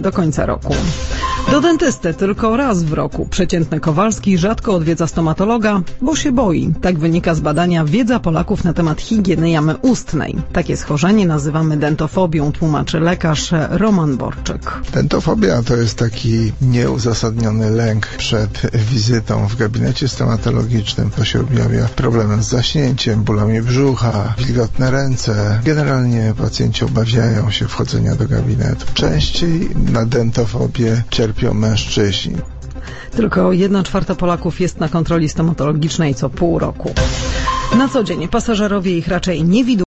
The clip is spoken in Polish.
Do końca roku. Do dentysty tylko raz w roku. Przeciętny Kowalski rzadko odwiedza stomatologa, bo się boi. Tak wynika z badania Wiedza Polaków na temat higieny jamy ustnej. Takie schorzenie nazywamy dentofobią, tłumaczy lekarz Roman Borczyk. Dentofobia to jest taki nieuzasadniony lęk przed wizytą w gabinecie stomatologicznym. To się objawia problemem z zaśnięciem, bólami brzucha, wilgotne ręce. Generalnie pacjenci obawiają się wchodzenia do gabinetu. Częściej na dentofobię cierpią mężczyźni. Tylko 1 czwarta Polaków jest na kontroli stomatologicznej co pół roku. Na co dzień pasażerowie ich raczej nie widzą.